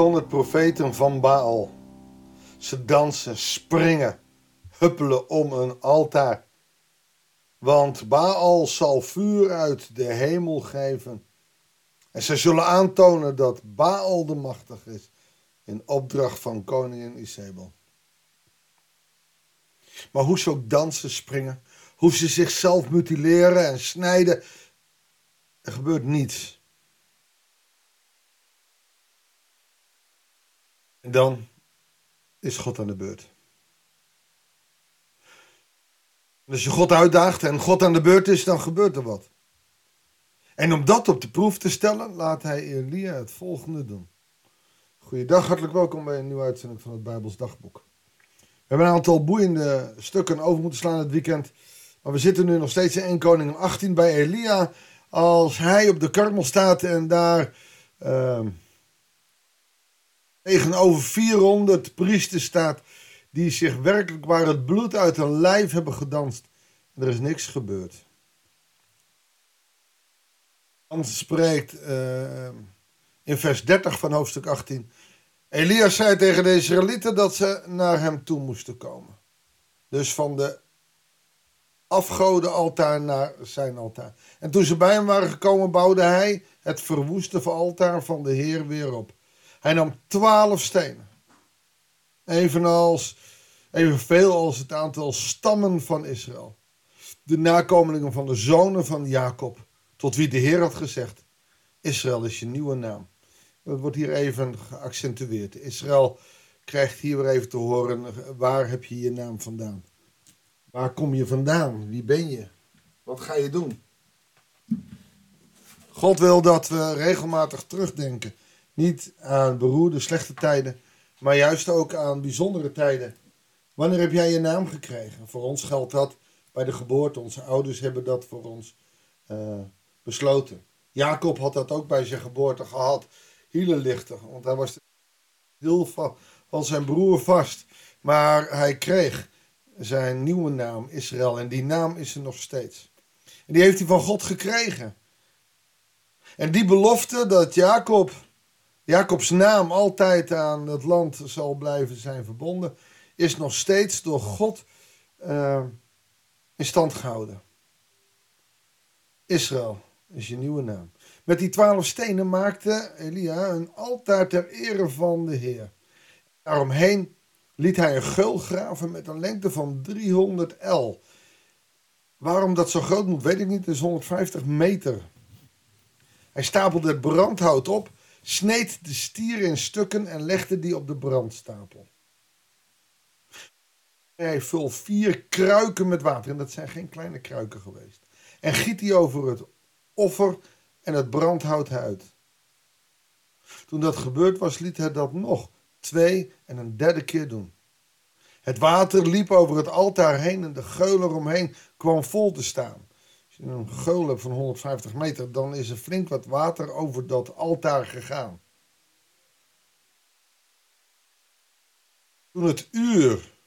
400 profeten van Baal. Ze dansen, springen, huppelen om een altaar. Want Baal zal vuur uit de hemel geven. En ze zullen aantonen dat Baal de machtig is in opdracht van koningin Isabel. Maar hoe ze ook dansen, springen, hoe ze zichzelf mutileren en snijden, er gebeurt niets. En dan is God aan de beurt. En als je God uitdaagt en God aan de beurt is, dan gebeurt er wat. En om dat op de proef te stellen, laat hij Elia het volgende doen. Goeiedag, hartelijk welkom bij een nieuwe uitzending van het Bijbels Dagboek. We hebben een aantal boeiende stukken over moeten slaan het weekend. Maar we zitten nu nog steeds in 1 Koning 18 bij Elia. Als hij op de karmel staat en daar uh, tegenover 400 priesters staat. Die zich werkelijk waar het bloed uit hun lijf hebben gedanst. En er is niks gebeurd. Dan spreekt uh, in vers 30 van hoofdstuk 18. Elias zei tegen de Israëlieten dat ze naar hem toe moesten komen. Dus van de afgodenaltaar naar zijn altaar. En toen ze bij hem waren gekomen, bouwde hij het verwoeste altaar van de Heer weer op. Hij nam twaalf stenen. Evenals, evenveel als het aantal stammen van Israël. De nakomelingen van de zonen van Jacob, tot wie de Heer had gezegd: Israël is je nieuwe naam. Dat wordt hier even geaccentueerd. Israël krijgt hier weer even te horen: waar heb je je naam vandaan? Waar kom je vandaan? Wie ben je? Wat ga je doen? God wil dat we regelmatig terugdenken. Niet aan beroerde, slechte tijden, maar juist ook aan bijzondere tijden. Wanneer heb jij je naam gekregen? Voor ons geldt dat bij de geboorte. Onze ouders hebben dat voor ons uh, besloten. Jacob had dat ook bij zijn geboorte gehad. Hielenlichter, want hij was heel van, van zijn broer vast. Maar hij kreeg zijn nieuwe naam, Israël. En die naam is er nog steeds. En die heeft hij van God gekregen. En die belofte dat Jacob, Jacobs naam altijd aan het land zal blijven zijn verbonden, is nog steeds door God uh, in stand gehouden. Israël is je nieuwe naam. Met die twaalf stenen maakte Elia een altaar ter ere van de Heer. Daaromheen liet hij een geul graven met een lengte van 300 L. Waarom dat zo groot moet, weet ik niet. Het is 150 meter. Hij stapelde het brandhout op, sneed de stier in stukken en legde die op de brandstapel. Hij vul vier kruiken met water, en dat zijn geen kleine kruiken geweest. En giet die over het offer en het brandhout uit. Toen dat gebeurd was, liet hij dat nog twee en een derde keer doen. Het water liep over het altaar heen en de geul eromheen kwam vol te staan. Je een geul van 150 meter, dan is er flink wat water over dat altaar gegaan. Toen het uur,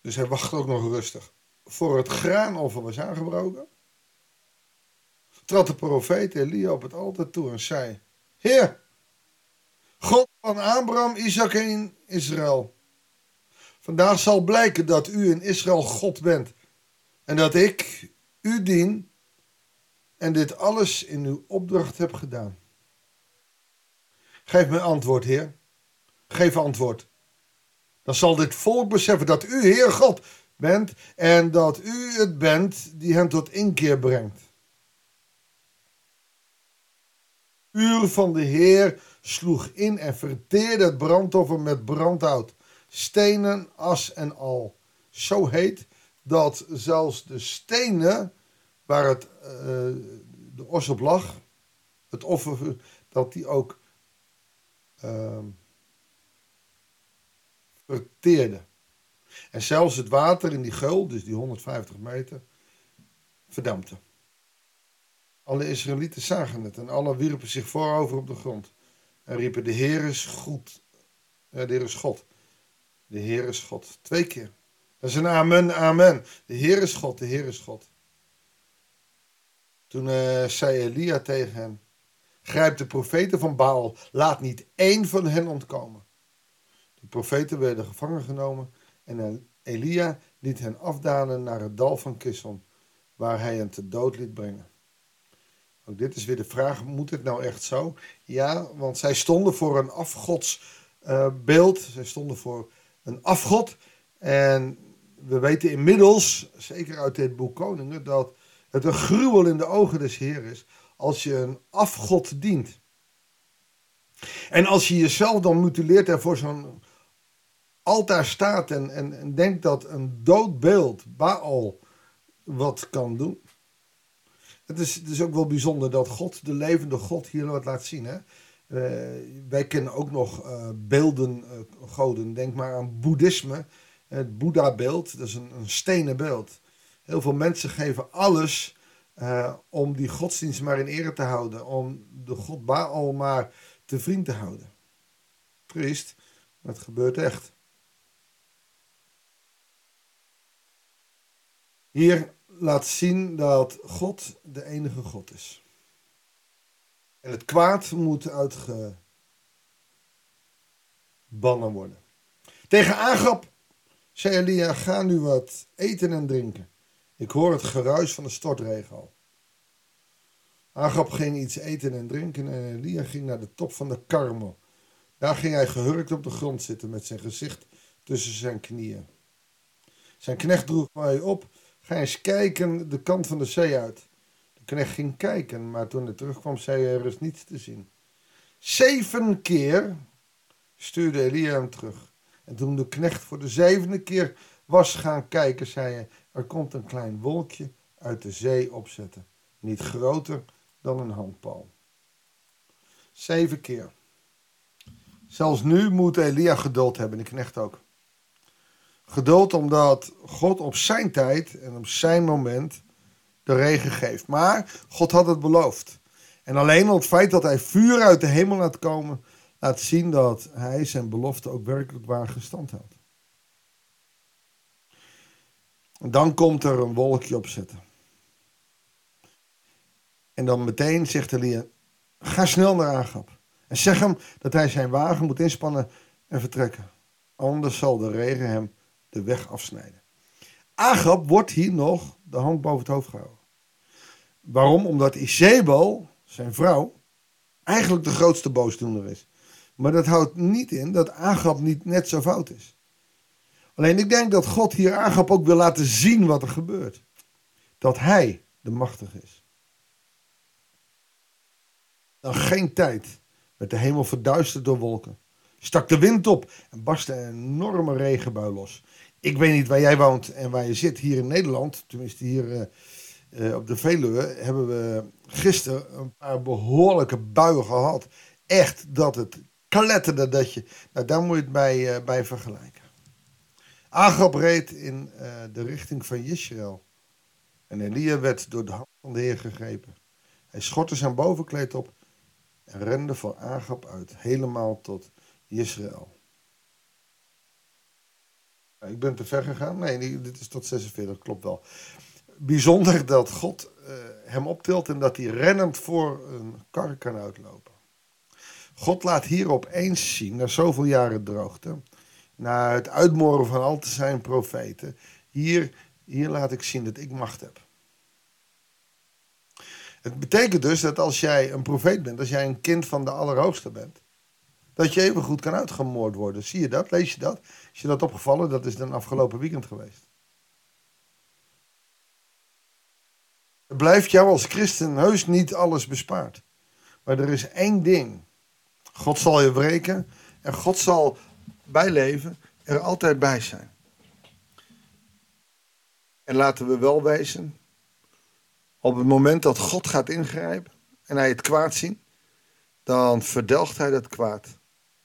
dus hij wacht ook nog rustig, voor het graanoffer was aangebroken, trad de profeet Elia op het altaar toe en zei: Heer, God van Abraham, Isaac en Israël. Vandaag zal blijken dat u in Israël God bent en dat ik u dien en dit alles in uw opdracht heb gedaan. Geef me antwoord, Heer. Geef antwoord. Dan zal dit volk beseffen dat u, Heer God, bent en dat u het bent die hen tot inkeer brengt. uur van de Heer sloeg in en verteerde het brandoffer met brandhout, stenen, as en al. Zo heet dat zelfs de stenen waar het, uh, de os op lag, het offer, dat die ook uh, verteerde. En zelfs het water in die geul, dus die 150 meter, verdampte. Alle Israëlieten zagen het en alle wierpen zich voorover op de grond. En riepen, de Heer is goed. Ja, de Heer is God. De Heer is God. Twee keer. Dat is een amen, amen. De Heer is God, de Heer is God. Toen uh, zei Elia tegen hem, Grijp de profeten van Baal, laat niet één van hen ontkomen. De profeten werden gevangen genomen en Elia liet hen afdalen naar het dal van Kison, waar hij hen te dood liet brengen. Ook dit is weer de vraag, moet het nou echt zo? Ja, want zij stonden voor een afgodsbeeld, uh, zij stonden voor een afgod. En we weten inmiddels, zeker uit dit boek Koningen, dat het een gruwel in de ogen des Heer is als je een afgod dient. En als je jezelf dan mutileert en voor zo'n altaar staat en, en, en denkt dat een dood beeld, Baal, wat kan doen. Het is, het is ook wel bijzonder dat God, de levende God, hier wat laat zien. Hè? Uh, wij kennen ook nog uh, beelden, uh, goden. Denk maar aan boeddhisme. Het Boeddha-beeld, dat is een, een stenen beeld. Heel veel mensen geven alles om die godsdienst maar in ere te houden. Om de God Baal maar te vriend te houden. Triest, maar het gebeurt echt. Hier laat zien dat God de enige God is. En het kwaad moet uitgebannen worden. Tegen Agap zei Elia, ga nu wat eten en drinken. Ik hoor het geruis van de stortregen al. Agap ging iets eten en drinken en Elia ging naar de top van de karmel. Daar ging hij gehurkt op de grond zitten met zijn gezicht tussen zijn knieën. Zijn knecht droeg mij op Ga eens kijken de kant van de zee uit. De knecht ging kijken, maar toen hij terugkwam, zei hij: Er is niets te zien. Zeven keer stuurde Elia hem terug. En toen de knecht voor de zevende keer was gaan kijken, zei hij: Er komt een klein wolkje uit de zee opzetten. Niet groter dan een handpalm. Zeven keer. Zelfs nu moet Elia geduld hebben, de knecht ook. Geduld omdat God op zijn tijd en op zijn moment de regen geeft. Maar God had het beloofd. En alleen al het feit dat hij vuur uit de hemel laat komen, laat zien dat hij zijn belofte ook werkelijk waar gestand houdt. En dan komt er een wolkje opzetten. En dan meteen zegt Elia, ga snel naar Agap. En zeg hem dat hij zijn wagen moet inspannen en vertrekken. Anders zal de regen hem de weg afsnijden. Agab wordt hier nog de hand boven het hoofd gehouden. Waarom? Omdat Isabel, zijn vrouw, eigenlijk de grootste boosdoener is. Maar dat houdt niet in dat Agab niet net zo fout is. Alleen ik denk dat God hier Agab ook wil laten zien wat er gebeurt. Dat hij de machtige is. Dan geen tijd werd de hemel verduisterd door wolken. Stak de wind op en barstte een enorme regenbui los. Ik weet niet waar jij woont en waar je zit. Hier in Nederland, tenminste hier uh, uh, op de Veluwe, hebben we gisteren een paar behoorlijke buien gehad. Echt dat het kletterde dat je... Nou, daar moet je het bij, uh, bij vergelijken. Agab reed in de richting van Israël. En Elia werd door de hand van de Heer gegrepen. Hij schortte zijn bovenkleed op en rende voor Agab uit, helemaal tot Israël. Ik ben te ver gegaan. Nee, dit is tot 46, klopt wel. Bijzonder dat God uh, hem optilt en dat hij rennend voor een kar kan uitlopen. God laat hier opeens zien, na zoveel jaren droogte, na het uitmoren van al te zijn profeten, hier, hier laat ik zien dat ik macht heb. Het betekent dus dat als jij een profeet bent, als jij een kind van de Allerhoogste bent, dat je even goed kan uitgemoord worden. Zie je dat? Lees je dat? Is je dat opgevallen? Dat is dan afgelopen weekend geweest. Het blijft jou als christen heus niet alles bespaard. Maar er is één ding. God zal je wreken en God zal bij leven er altijd bij zijn. En laten we wel wezen, op het moment dat God gaat ingrijpen en hij het kwaad ziet, dan verdelgt hij dat kwaad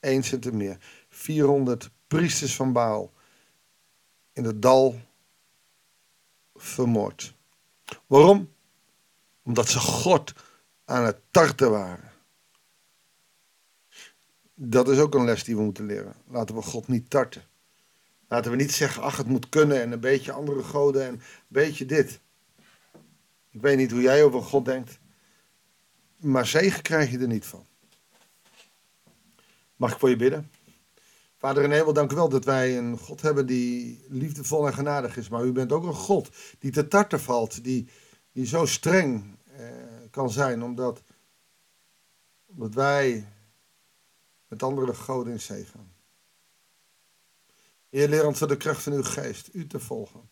eens en te meer. 400 priesters van Baal in het dal vermoord. Waarom? Omdat ze God aan het tarten waren. Dat is ook een les die we moeten leren. Laten we God niet tarten. Laten we niet zeggen, ach, het moet kunnen en een beetje andere goden en een beetje dit. Ik weet niet hoe jij over God denkt. maar zegen krijg je er niet van. Mag ik voor je bidden? Vader in hemel, dank u wel dat wij een God hebben die liefdevol en genadig is. Maar u bent ook een God die te tarten valt, die, die zo streng eh, kan zijn, omdat, omdat wij met andere goden in zee gaan. Heer, leer ons door de kracht van uw geest u te volgen.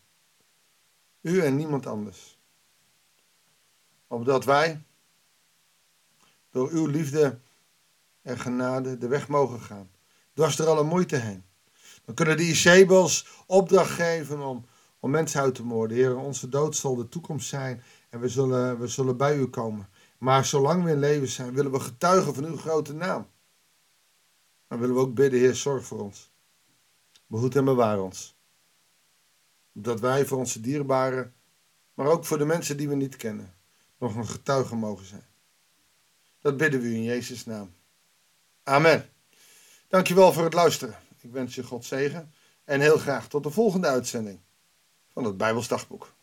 U en niemand anders. Opdat wij door uw liefde en genade de weg mogen gaan. Dwars er alle moeite heen. Dan kunnen die Jezebels opdracht geven om, om mensen uit te moorden. Heer, onze dood zal de toekomst zijn en we zullen, we zullen bij u komen. Maar zolang we in leven zijn, willen we getuigen van uw grote naam. Maar willen we ook bidden, Heer, zorg voor ons. Behoed en bewaar ons. Dat wij voor onze dierbaren, maar ook voor de mensen die we niet kennen, nog een getuige mogen zijn. Dat bidden we u in Jezus' naam. Amen. Dankjewel voor het luisteren. Ik wens je God zegen en heel graag tot de volgende uitzending van het Bijbelsdagboek.